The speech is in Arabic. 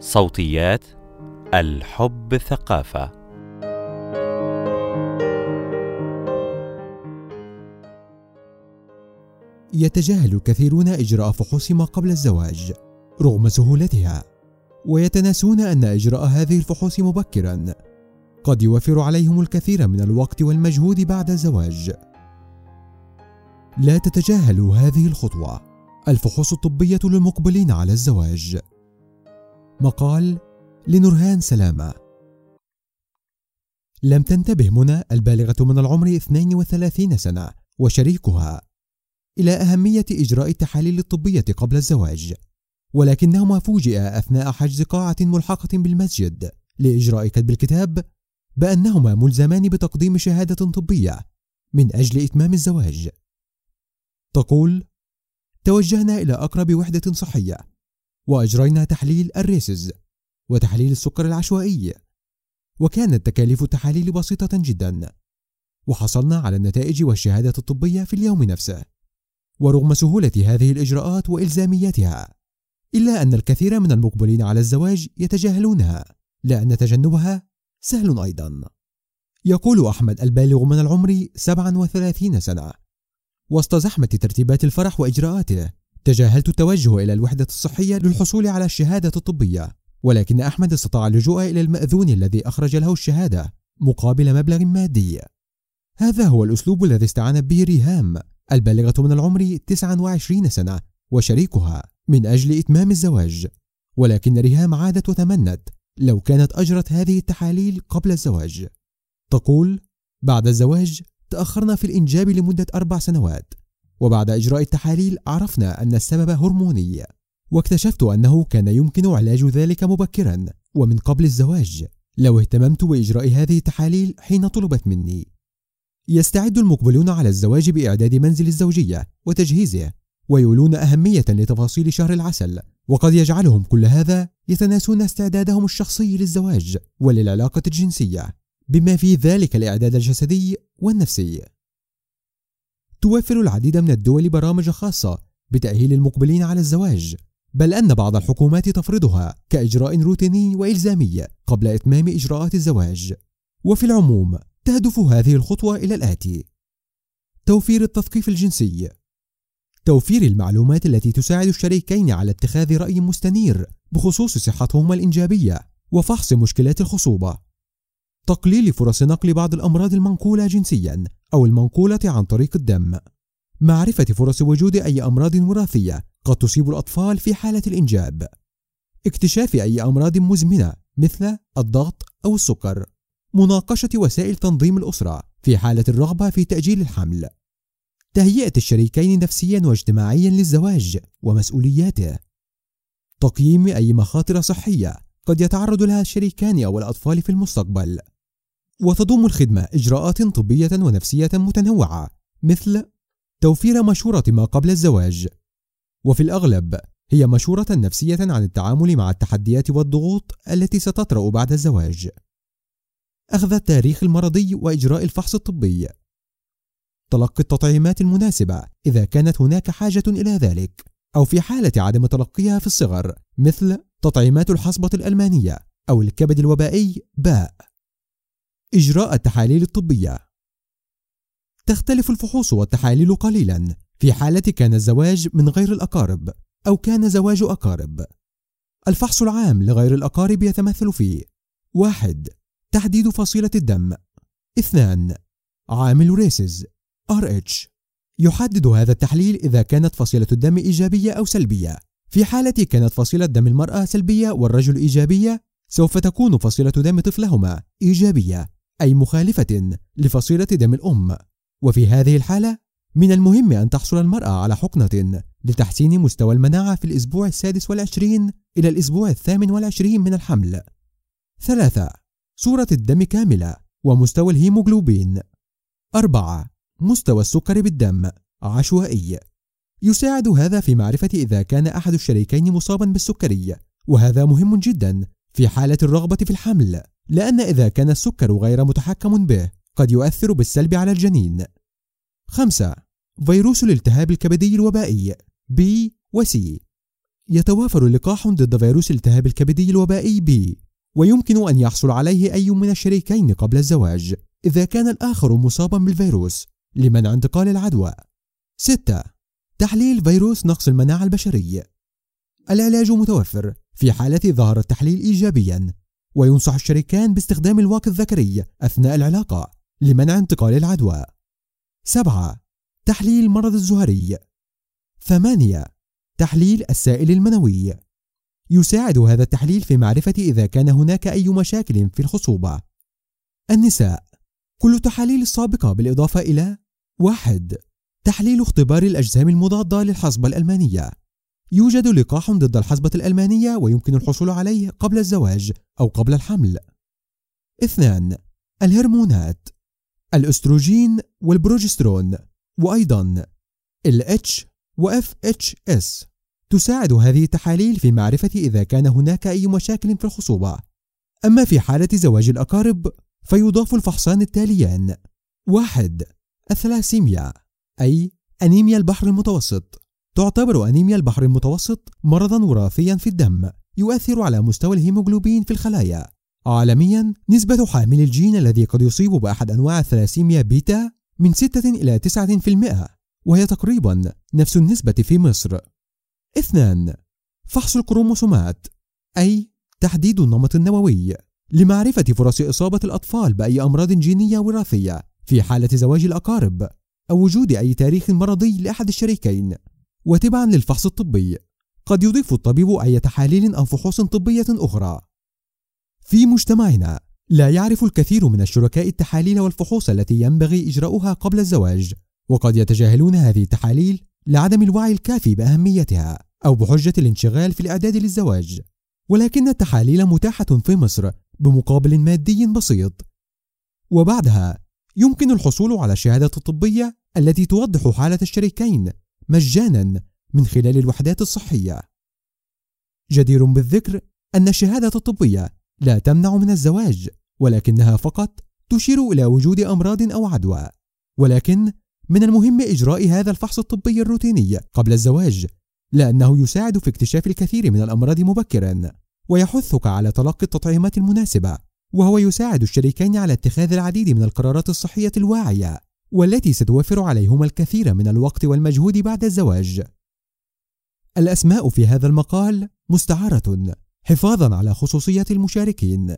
صوتيات الحب ثقافة. يتجاهل الكثيرون إجراء فحوص ما قبل الزواج رغم سهولتها ويتناسون أن إجراء هذه الفحوص مبكرا. قد يوفر عليهم الكثير من الوقت والمجهود بعد الزواج. لا تتجاهلوا هذه الخطوة. الفحوص الطبية للمقبلين على الزواج. مقال لنورهان سلامة. لم تنتبه منى البالغة من العمر 32 سنة وشريكها إلى أهمية إجراء التحاليل الطبية قبل الزواج. ولكنهما فوجئا أثناء حجز قاعة ملحقة بالمسجد لإجراء كتب الكتاب بأنهما ملزمان بتقديم شهادة طبية من أجل إتمام الزواج. تقول توجهنا إلى أقرب وحدة صحية. وأجرينا تحليل الريسز وتحليل السكر العشوائي. وكانت تكاليف التحاليل بسيطة جدا. وحصلنا على النتائج والشهادة الطبية في اليوم نفسه. ورغم سهولة هذه الإجراءات وإلزاميتها إلا أن الكثير من المقبلين على الزواج يتجاهلونها لأن تجنبها سهل أيضا. يقول أحمد البالغ من العمر 37 سنة. وسط زحمة ترتيبات الفرح وإجراءاته تجاهلت التوجه إلى الوحدة الصحية للحصول على الشهادة الطبية ولكن أحمد استطاع اللجوء إلى المأذون الذي أخرج له الشهادة مقابل مبلغ مادي. هذا هو الأسلوب الذي استعانت به ريهام البالغة من العمر 29 سنة وشريكها من أجل إتمام الزواج. ولكن ريهام عادت وتمنت لو كانت أجرت هذه التحاليل قبل الزواج. تقول بعد الزواج تأخرنا في الإنجاب لمدة أربع سنوات وبعد إجراء التحاليل عرفنا أن السبب هرموني واكتشفت أنه كان يمكن علاج ذلك مبكرا ومن قبل الزواج. لو اهتممت بإجراء هذه التحاليل حين طلبت مني. يستعد المقبلون على الزواج بإعداد منزل الزوجية وتجهيزه ويولون أهمية لتفاصيل شهر العسل وقد يجعلهم كل هذا يتناسون استعدادهم الشخصي للزواج وللعلاقة الجنسية بما في ذلك الإعداد الجسدي والنفسي. توفر العديد من الدول برامج خاصة بتأهيل المقبلين على الزواج بل أن بعض الحكومات تفرضها كإجراء روتيني وإلزامي قبل إتمام إجراءات الزواج. وفي العموم تهدف هذه الخطوة إلى الآتي. توفير التثقيف الجنسي. توفير المعلومات التي تساعد الشريكين على اتخاذ رأي مستنير بخصوص صحتهما الإنجابية وفحص مشكلات الخصوبة. تقليل فرص نقل بعض الأمراض المنقولة جنسيا أو المنقولة عن طريق الدم. معرفة فرص وجود أي أمراض وراثية قد تصيب الأطفال في حالة الإنجاب. اكتشاف أي أمراض مزمنة مثل الضغط أو السكر. مناقشة وسائل تنظيم الأسرة في حالة الرغبة في تأجيل الحمل. تهيئة الشريكين نفسيا واجتماعيا للزواج ومسؤولياته. تقييم أي مخاطر صحية قد يتعرض لها الشريكان أو الأطفال في المستقبل. وتضم الخدمة إجراءات طبية ونفسية متنوعة مثل توفير مشورة ما قبل الزواج. وفي الأغلب هي مشورة نفسية عن التعامل مع التحديات والضغوط التي ستطرأ بعد الزواج. أخذ التاريخ المرضي وإجراء الفحص الطبي. تلقي التطعيمات المناسبة إذا كانت هناك حاجة إلى ذلك أو في حالة عدم تلقيها في الصغر مثل تطعيمات الحصبة الألمانية أو الكبد الوبائي باء. إجراء التحاليل الطبية. تختلف الفحوص والتحاليل قليلا. في حالة كان الزواج من غير الأقارب أو كان زواج أقارب. الفحص العام لغير الأقارب يتمثل في واحد تحديد فصيلة الدم. اثنان عامل ريسز RH يحدد هذا التحليل إذا كانت فصيلة الدم إيجابية أو سلبية. في حالة كانت فصيلة دم المرأة سلبية والرجل إيجابية سوف تكون فصيلة دم طفلهما إيجابية. أي مخالفة لفصيلة دم الأم. وفي هذه الحالة من المهم أن تحصل المرأة على حقنة لتحسين مستوى المناعة في الأسبوع السادس والعشرين إلى الأسبوع الثامن والعشرين من الحمل. ثلاثة صورة الدم كاملة ومستوى الهيموغلوبين. أربعة مستوى السكر بالدم عشوائي. يساعد هذا في معرفة إذا كان أحد الشريكين مصابا بالسكري وهذا مهم جدا في حالة الرغبة في الحمل. لأن إذا كان السكر غير متحكم به قد يؤثر بالسلب على الجنين. خمسة فيروس الالتهاب الكبدي الوبائي B و C. يتوافر لقاح ضد فيروس الالتهاب الكبدي الوبائي بي ويمكن أن يحصل عليه أي من الشريكين قبل الزواج إذا كان الآخر مصابا بالفيروس لمنع انتقال العدوى. 6. تحليل فيروس نقص المناعة البشري العلاج متوفر في حالة ظهر التحليل إيجابيا. وينصح الشريكان باستخدام الواقي الذكري أثناء العلاقة لمنع انتقال العدوى 7. تحليل مرض الزهري 8. تحليل السائل المنوي يساعد هذا التحليل في معرفة إذا كان هناك أي مشاكل في الخصوبة النساء كل التحاليل السابقة بالإضافة إلى واحد تحليل اختبار الأجسام المضادة للحصبة الألمانية يوجد لقاح ضد الحصبة الألمانية ويمكن الحصول عليه قبل الزواج أو قبل الحمل. اثنان الهرمونات الأستروجين والبروجسترون وأيضا ال H و FHS تساعد هذه التحاليل في معرفة إذا كان هناك أي مشاكل في الخصوبة. أما في حالة زواج الأقارب فيضاف الفحصان التاليان. واحد الثلاسيميا أي أنيميا البحر المتوسط. تعتبر أنيميا البحر المتوسط مرضا وراثيا في الدم يؤثر على مستوى الهيموغلوبين في الخلايا. عالميا نسبة حامل الجين الذي قد يصيب بأحد أنواع الثلاسيميا بيتا من 6 إلى 9% وهي تقريبا نفس النسبة في مصر. اثنان فحص الكروموسومات أي تحديد النمط النووي لمعرفة فرص إصابة الأطفال بأي أمراض جينية وراثية في حالة زواج الأقارب أو وجود أي تاريخ مرضي لأحد الشريكين. وتبعا للفحص الطبي. قد يضيف الطبيب أي تحاليل أو فحوص طبية أخرى. في مجتمعنا لا يعرف الكثير من الشركاء التحاليل والفحوص التي ينبغي إجراؤها قبل الزواج وقد يتجاهلون هذه التحاليل لعدم الوعي الكافي بأهميتها أو بحجة الانشغال في الإعداد للزواج. ولكن التحاليل متاحة في مصر بمقابل مادي بسيط. وبعدها يمكن الحصول على الشهادة الطبية التي توضح حالة الشريكين. مجانا من خلال الوحدات الصحية. جدير بالذكر أن الشهادة الطبية لا تمنع من الزواج ولكنها فقط تشير إلى وجود أمراض أو عدوى. ولكن من المهم إجراء هذا الفحص الطبي الروتيني قبل الزواج لأنه يساعد في اكتشاف الكثير من الأمراض مبكرا ويحثك على تلقي التطعيمات المناسبة وهو يساعد الشريكين على اتخاذ العديد من القرارات الصحية الواعية. والتي ستوفر عليهما الكثير من الوقت والمجهود بعد الزواج. الأسماء في هذا المقال مستعارة حفاظا على خصوصية المشاركين.